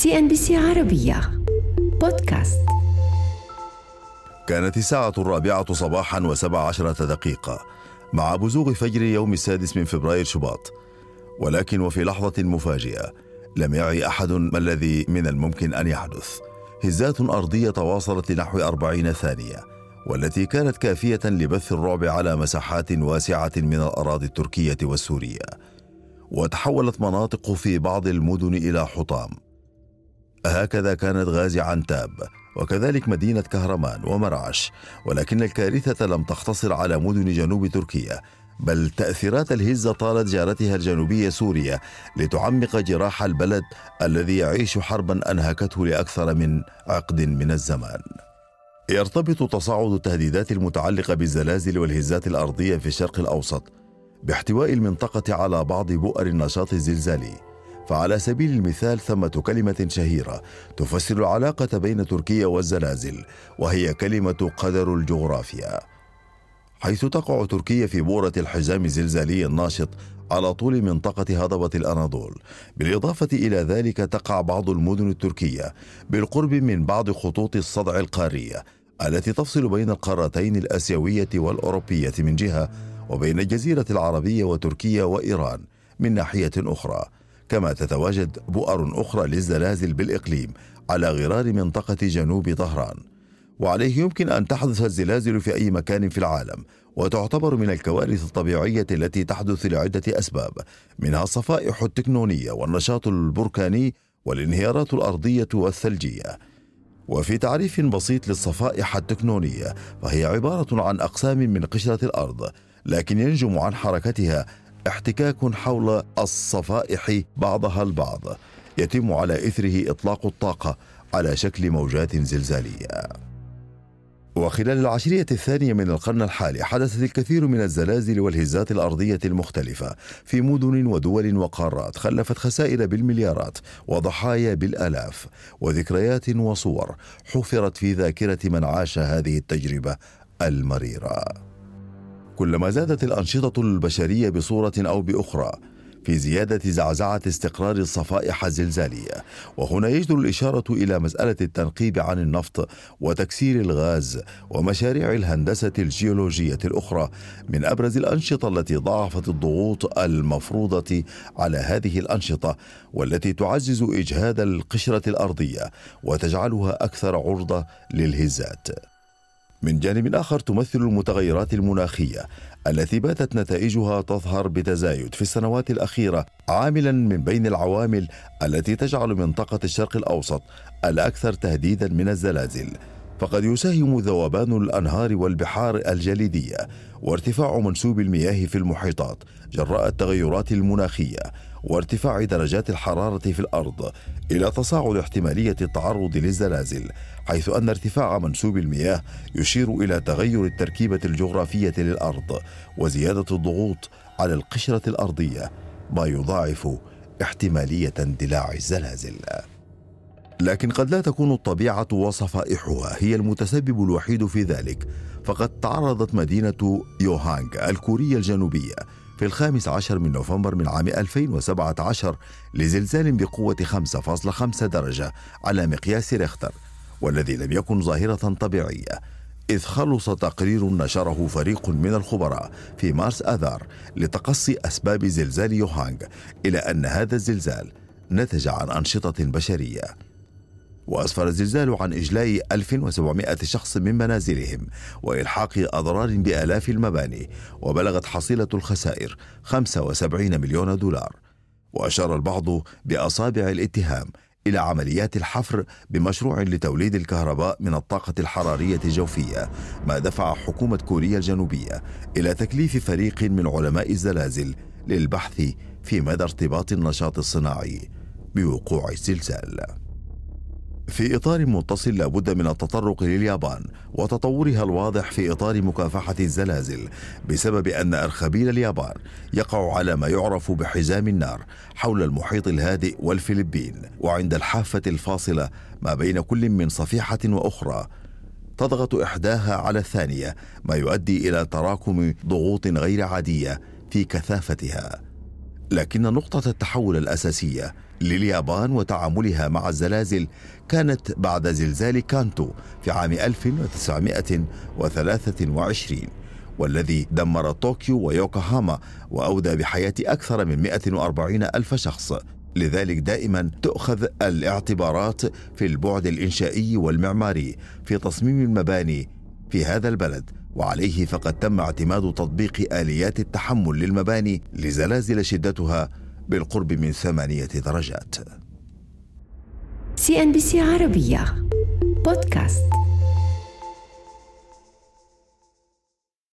سي إن بي سي عربية. بودكاست. كانت الساعة الرابعة صباحا وسبع عشرة دقيقة مع بزوغ فجر يوم السادس من فبراير شباط. ولكن وفي لحظة مفاجئة لم يعي أحد ما الذي من الممكن أن يحدث. هزات أرضية تواصلت لنحو أربعين ثانية والتي كانت كافية لبث الرعب على مساحات واسعة من الأراضي التركية والسورية. وتحولت مناطق في بعض المدن إلى حطام. هكذا كانت غازي عنتاب وكذلك مدينة كهرمان ومرعش ولكن الكارثة لم تقتصر على مدن جنوب تركيا بل تأثيرات الهزة طالت جارتها الجنوبية سوريا لتعمق جراح البلد الذي يعيش حربا أنهكته لأكثر من عقد من الزمان. يرتبط تصاعد التهديدات المتعلقة بالزلازل والهزات الأرضية في الشرق الأوسط باحتواء المنطقة على بعض بؤر النشاط الزلزالي. فعلى سبيل المثال ثمة كلمة شهيرة تفسر العلاقة بين تركيا والزلازل وهي كلمة قدر الجغرافيا. حيث تقع تركيا في بورة الحزام الزلزالي الناشط على طول منطقة هضبة الأناضول. بالإضافة إلى ذلك تقع بعض المدن التركية بالقرب من بعض خطوط الصدع القارية التي تفصل بين القارتين الآسيوية والأوروبية من جهة وبين الجزيرة العربية وتركيا وإيران من ناحية أخرى. كما تتواجد بؤر أخرى للزلازل بالإقليم على غرار منطقة جنوب طهران. وعليه يمكن أن تحدث الزلازل في أي مكان في العالم وتعتبر من الكوارث الطبيعية التي تحدث لعدة أسباب منها الصفائح التكنونية والنشاط البركاني والانهيارات الأرضية والثلجية. وفي تعريف بسيط للصفائح التكنونية فهي عبارة عن أقسام من قشرة الأرض لكن ينجم عن حركتها احتكاك حول الصفائح بعضها البعض. يتم على إثره إطلاق الطاقة على شكل موجات زلزالية. وخلال العشرية الثانية من القرن الحالي حدثت الكثير من الزلازل والهزات الأرضية المختلفة في مدن ودول وقارات خلفت خسائر بالمليارات وضحايا بالآلاف وذكريات وصور حفرت في ذاكرة من عاش هذه التجربة المريرة. كلما زادت الأنشطة البشرية بصورة أو بأخرى في زيادة زعزعة استقرار الصفائح الزلزالية. وهنا يجدر الإشارة إلى مسألة التنقيب عن النفط وتكسير الغاز ومشاريع الهندسة الجيولوجية الأخرى من أبرز الأنشطة التي ضاعفت الضغوط المفروضة على هذه الأنشطة والتي تعزز إجهاد القشرة الأرضية وتجعلها أكثر عرضة للهزات. من جانب آخر تمثل المتغيرات المناخية التي باتت نتائجها تظهر بتزايد في السنوات الأخيرة عاملا من بين العوامل التي تجعل منطقة الشرق الأوسط الأكثر تهديدا من الزلازل. فقد يساهم ذوبان الأنهار والبحار الجليدية وارتفاع منسوب المياه في المحيطات جراء التغيرات المناخية وارتفاع درجات الحرارة في الأرض إلى تصاعد احتمالية التعرض للزلازل حيث أن ارتفاع منسوب المياه يشير إلى تغير التركيبة الجغرافية للأرض وزيادة الضغوط على القشرة الأرضية ما يضاعف احتمالية اندلاع الزلازل. لكن قد لا تكون الطبيعة وصفائحها هي المتسبب الوحيد في ذلك. فقد تعرضت مدينة يوهانغ الكورية الجنوبية في الخامس عشر من نوفمبر من عام 2017 لزلزال بقوة 5.5 درجة على مقياس ريختر والذي لم يكن ظاهرة طبيعية إذ خلص تقرير نشره فريق من الخبراء في مارس آذار لتقصي أسباب زلزال يوهانغ إلى أن هذا الزلزال نتج عن أنشطة بشرية. وأسفر الزلزال عن إجلاء 1700 شخص من منازلهم وإلحاق أضرار بآلاف المباني وبلغت حصيلة الخسائر 75 مليون دولار. وأشار البعض بأصابع الاتهام إلى عمليات الحفر بمشروع لتوليد الكهرباء من الطاقة الحرارية الجوفية ما دفع حكومة كوريا الجنوبية إلى تكليف فريق من علماء الزلازل للبحث في مدى ارتباط النشاط الصناعي بوقوع الزلزال. في إطار متصل لابد من التطرق لليابان وتطورها الواضح في إطار مكافحة الزلازل بسبب أن أرخبيل اليابان يقع على ما يعرف بحزام النار حول المحيط الهادئ والفلبين وعند الحافة الفاصلة ما بين كل من صفيحة وأخرى. تضغط إحداها على الثانية ما يؤدي إلى تراكم ضغوط غير عادية في كثافتها. لكن نقطة التحول الأساسية لليابان وتعاملها مع الزلازل كانت بعد زلزال كانتو في عام 1923 والذي دمر طوكيو ويوكوهاما وأودى بحياة أكثر من 140 ألف شخص. لذلك دائما تؤخذ الاعتبارات في البعد الإنشائي والمعماري في تصميم المباني في هذا البلد. وعليه فقد تم اعتماد تطبيق آليات التحمل للمباني لزلازل شدتها بالقرب من ثمانية درجات. سي إن بي سي عربية. بودكاست.